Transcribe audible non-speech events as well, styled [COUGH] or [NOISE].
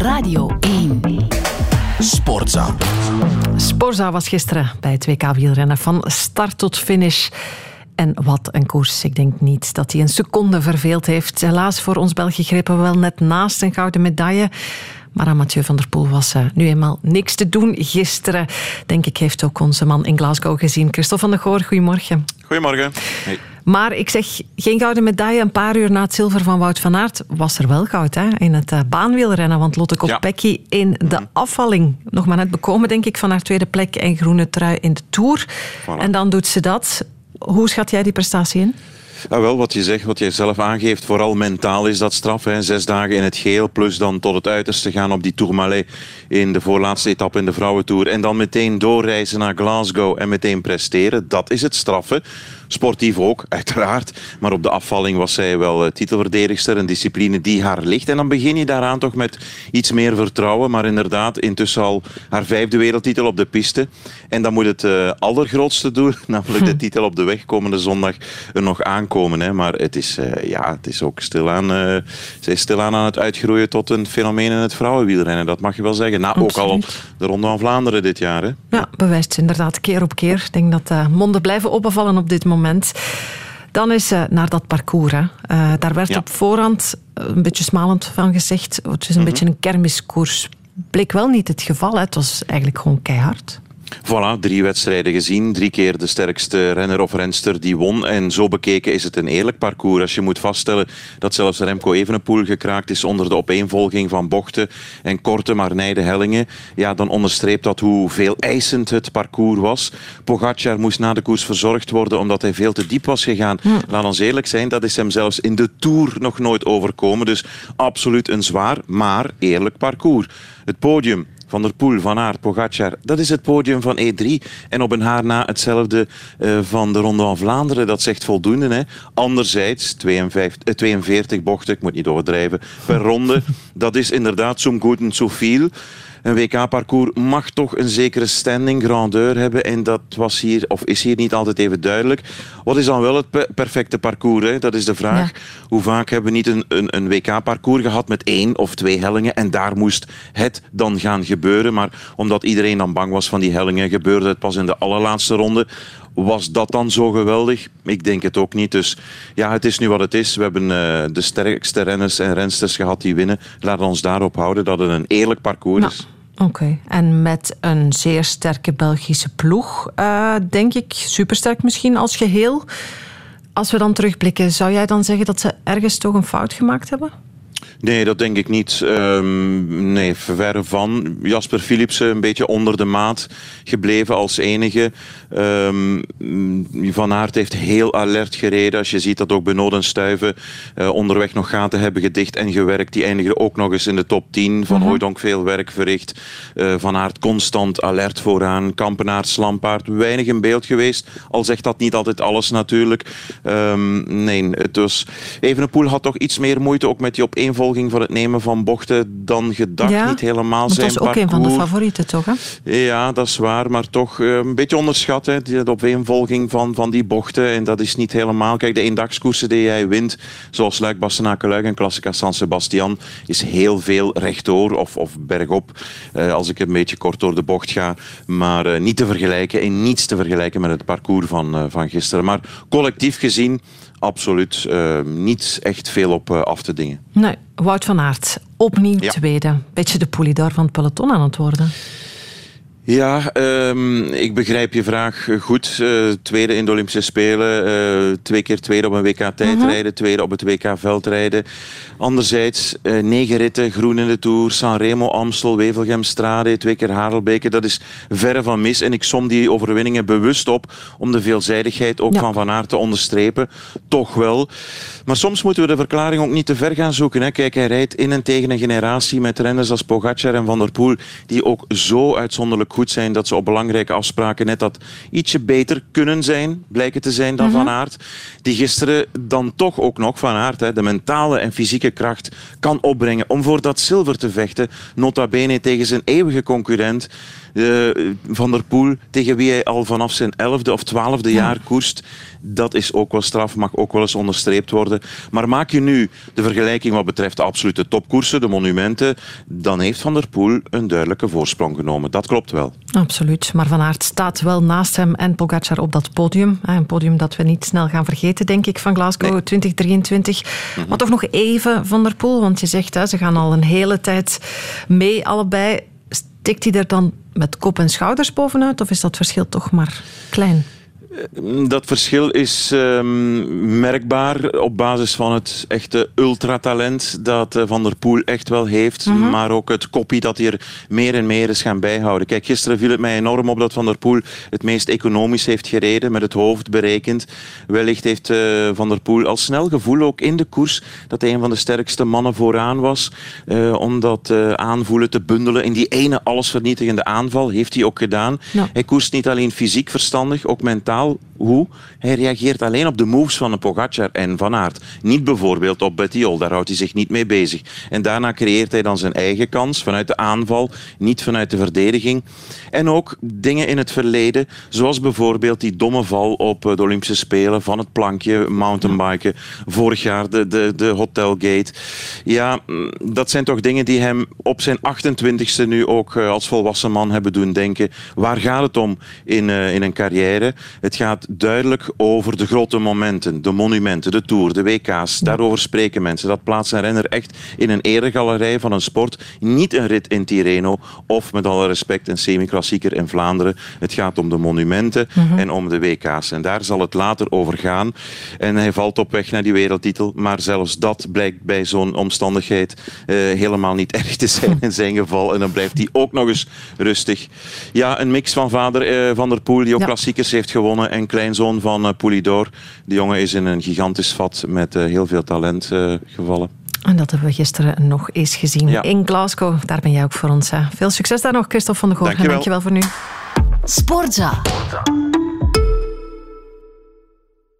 Radio 1. Sportza. Sporza was gisteren bij het WK wielrennen van start tot finish. En wat een koers. Ik denk niet dat hij een seconde verveeld heeft. Helaas voor ons België grepen we wel net naast een gouden medaille. Maar aan Mathieu van der Poel was uh, nu eenmaal niks te doen gisteren. Denk ik heeft ook onze man in Glasgow gezien. Christophe van der Goor, goedemorgen. Goedemorgen. Hey. Maar ik zeg, geen gouden medaille. Een paar uur na het zilver van Wout van Aert was er wel goud hè? in het uh, baanwielrennen. Want Lotte Kopecky ja. in de mm. afvalling. Nog maar net bekomen, denk ik, van haar tweede plek en groene trui in de Tour. Voilà. En dan doet ze dat. Hoe schat jij die prestatie in? Ja, wel, wat je zegt, wat je zelf aangeeft, vooral mentaal is dat straf. Hè. Zes dagen in het geel, plus dan tot het uiterste gaan op die Tourmalet in de voorlaatste etappe in de vrouwentour. En dan meteen doorreizen naar Glasgow en meteen presteren. Dat is het straffen. Sportief ook, uiteraard. Maar op de afvalling was zij wel uh, titelverdedigster. Een discipline die haar ligt. En dan begin je daaraan toch met iets meer vertrouwen. Maar inderdaad, intussen al haar vijfde wereldtitel op de piste. En dan moet het uh, allergrootste doel, [LAUGHS] namelijk de titel op de weg komende zondag, er nog aankomen. Hè. Maar het is, uh, ja, het is ook stilaan, zij is stilaan aan het uitgroeien tot een fenomeen in het vrouwenwielrennen. Dat mag je wel zeggen. Nou, ook al op de Ronde van Vlaanderen dit jaar. Hè. Ja, bewijst inderdaad keer op keer. Ik denk dat monden blijven opvallen op dit moment. Dan is naar dat parcours. Hè. Daar werd ja. op voorhand een beetje smalend van gezegd. Het is een mm -hmm. beetje een kermiskoers. Bleek wel niet het geval. Hè. Het was eigenlijk gewoon keihard. Voilà, drie wedstrijden gezien. Drie keer de sterkste renner of renster die won. En zo bekeken is het een eerlijk parcours. Als je moet vaststellen dat zelfs Remco Evenepoel gekraakt is onder de opeenvolging van bochten en korte maar nijde hellingen, ja, dan onderstreept dat hoe veel eisend het parcours was. Pogacar moest na de koers verzorgd worden omdat hij veel te diep was gegaan. Hm. Laat ons eerlijk zijn, dat is hem zelfs in de Tour nog nooit overkomen. Dus absoluut een zwaar, maar eerlijk parcours. Het podium van der Poel, Van Aert, Pogacar. Dat is het podium van E3. En op een haar na hetzelfde uh, van de Ronde van Vlaanderen. Dat zegt voldoende. Hè. Anderzijds, 52, uh, 42 bochten, ik moet niet overdrijven, per ronde. Dat is inderdaad zo'n goed en zoveel een WK-parcours mag toch een zekere standing, grandeur hebben. En dat was hier, of is hier niet altijd even duidelijk. Wat is dan wel het perfecte parcours? Hè? Dat is de vraag. Ja. Hoe vaak hebben we niet een, een, een WK-parcours gehad met één of twee hellingen en daar moest het dan gaan gebeuren. Maar omdat iedereen dan bang was van die hellingen, gebeurde het pas in de allerlaatste ronde. Was dat dan zo geweldig? Ik denk het ook niet. Dus ja, het is nu wat het is. We hebben uh, de sterkste renners en rensters gehad die winnen. Laten we ons daarop houden dat het een eerlijk parcours nou. is. Oké, okay. en met een zeer sterke Belgische ploeg, uh, denk ik, supersterk misschien als geheel. Als we dan terugblikken, zou jij dan zeggen dat ze ergens toch een fout gemaakt hebben? Nee, dat denk ik niet. Um, nee, verre van. Jasper Philipsen een beetje onder de maat gebleven als enige. Um, van Aert heeft heel alert gereden. Als je ziet dat ook Benoot en Stuiven uh, onderweg nog gaten hebben gedicht en gewerkt. Die eindigen ook nog eens in de top 10. Van mm -hmm. Hooydonk veel werk verricht. Uh, van Aert constant alert vooraan. Kampenaard, Slampaard, weinig in beeld geweest. Al zegt dat niet altijd alles natuurlijk. Um, nee, het was... Evenepoel had toch iets meer moeite ook met die opeenvolging voor het nemen van bochten dan gedacht. Ja, niet helemaal dat zijn was ook parcours. een van de favorieten, toch? Hè? Ja, dat is waar. Maar toch uh, een beetje onderschat, hè, de opeenvolging van, van die bochten. En dat is niet helemaal... Kijk, de eendagskoersen die jij wint, zoals Luik, Bastenaken-Luik en Classica San Sebastian, is heel veel rechtdoor of, of bergop, uh, als ik een beetje kort door de bocht ga. Maar uh, niet te vergelijken en niets te vergelijken met het parcours van, van gisteren. Maar collectief gezien absoluut uh, niet echt veel op uh, af te dingen. Nee, Wout van Aert, opnieuw ja. tweede. Beetje de polydor van het peloton aan het worden. Ja, um, ik begrijp je vraag goed. Uh, tweede in de Olympische Spelen, uh, twee keer tweede op een WK tijdrijden, -huh. tweede op het WK veldrijden. Anderzijds negen ritten, groen in de Tour, Sanremo, Amstel, Wevelgem, Strade, twee keer Harelbeke. Dat is verre van mis en ik som die overwinningen bewust op om de veelzijdigheid ook ja. van Van Aert te onderstrepen. Toch wel. Maar soms moeten we de verklaring ook niet te ver gaan zoeken. Hè. Kijk, hij rijdt in en tegen een generatie met renners als Pogacar en Van der Poel die ook zo uitzonderlijk goed zijn dat ze op belangrijke afspraken net dat ietsje beter kunnen zijn, blijken te zijn dan mm -hmm. Van Aert. Die gisteren dan toch ook nog Van Aert, hè, de mentale en fysieke kracht kan opbrengen om voor dat zilver te vechten. Nota bene tegen zijn eeuwige concurrent. Van der Poel, tegen wie hij al vanaf zijn elfde of twaalfde jaar koerst, dat is ook wel straf, mag ook wel eens onderstreept worden. Maar maak je nu de vergelijking wat betreft de absolute topkoersen, de monumenten, dan heeft Van der Poel een duidelijke voorsprong genomen. Dat klopt wel. Absoluut, maar Van Aert staat wel naast hem en Pogacar op dat podium. Een podium dat we niet snel gaan vergeten, denk ik, van Glasgow 2023. Mhm. Maar toch nog even Van der Poel, want je zegt ze gaan al een hele tijd mee allebei. Stikt hij er dan met kop en schouders bovenuit of is dat verschil toch maar klein? Eh, dat verschil is ehm, merkbaar op basis van het echte ultratalent dat uh, Van der Poel echt wel heeft. Mhm. Maar ook het kopie dat hij er meer en meer is gaan bijhouden. Kijk, gisteren viel het mij enorm op dat Van der Poel het meest economisch heeft gereden, met het hoofd berekend. Wellicht heeft uh, Van der Poel al snel gevoel ook in de koers dat hij een van de sterkste mannen vooraan was. om dat aanvoelen te bundelen in die ene allesvernietigende aanval. Heeft hij ook gedaan. Hij koerst niet alleen fysiek verstandig, ook mentaal final hoe? Hij reageert alleen op de moves van een Pogacar en Van Aert. Niet bijvoorbeeld op Bettiol, daar houdt hij zich niet mee bezig. En daarna creëert hij dan zijn eigen kans vanuit de aanval, niet vanuit de verdediging. En ook dingen in het verleden, zoals bijvoorbeeld die domme val op de Olympische Spelen van het plankje, mountainbiken, vorig jaar de, de, de Hotelgate. Ja, mm, dat zijn toch dingen die hem op zijn 28ste nu ook eh, als volwassen man hebben doen denken. Waar gaat het om in, uh, in een carrière? Het gaat duidelijk over de grote momenten, de monumenten, de Tour, de WK's. Daarover spreken mensen. Dat plaatst een renner echt in een eregalerij van een sport. Niet een rit in Tirreno of met alle respect een semi-klassieker in Vlaanderen. Het gaat om de monumenten mhm. en om de WK's. En daar zal het later over gaan. En hij valt op weg naar die wereldtitel. Maar zelfs dat blijkt bij zo'n omstandigheid uh, helemaal niet [LAUGHS] erg te zijn in zijn geval. En dan blijft hij ook nog eens rustig. Ja, een mix van vader uh, Van der Poel, die ook klassiekers heeft gewonnen en kleinzoon van uh, Poulidor. De jongen is in een gigantisch vat met uh, heel veel talent uh, gevallen. En dat hebben we gisteren nog eens gezien ja. in Glasgow. Daar ben jij ook voor ons. Hè. Veel succes daar nog, Christophe van de Goor. Dankjewel. Dankjewel voor nu. Sportza. Sportza.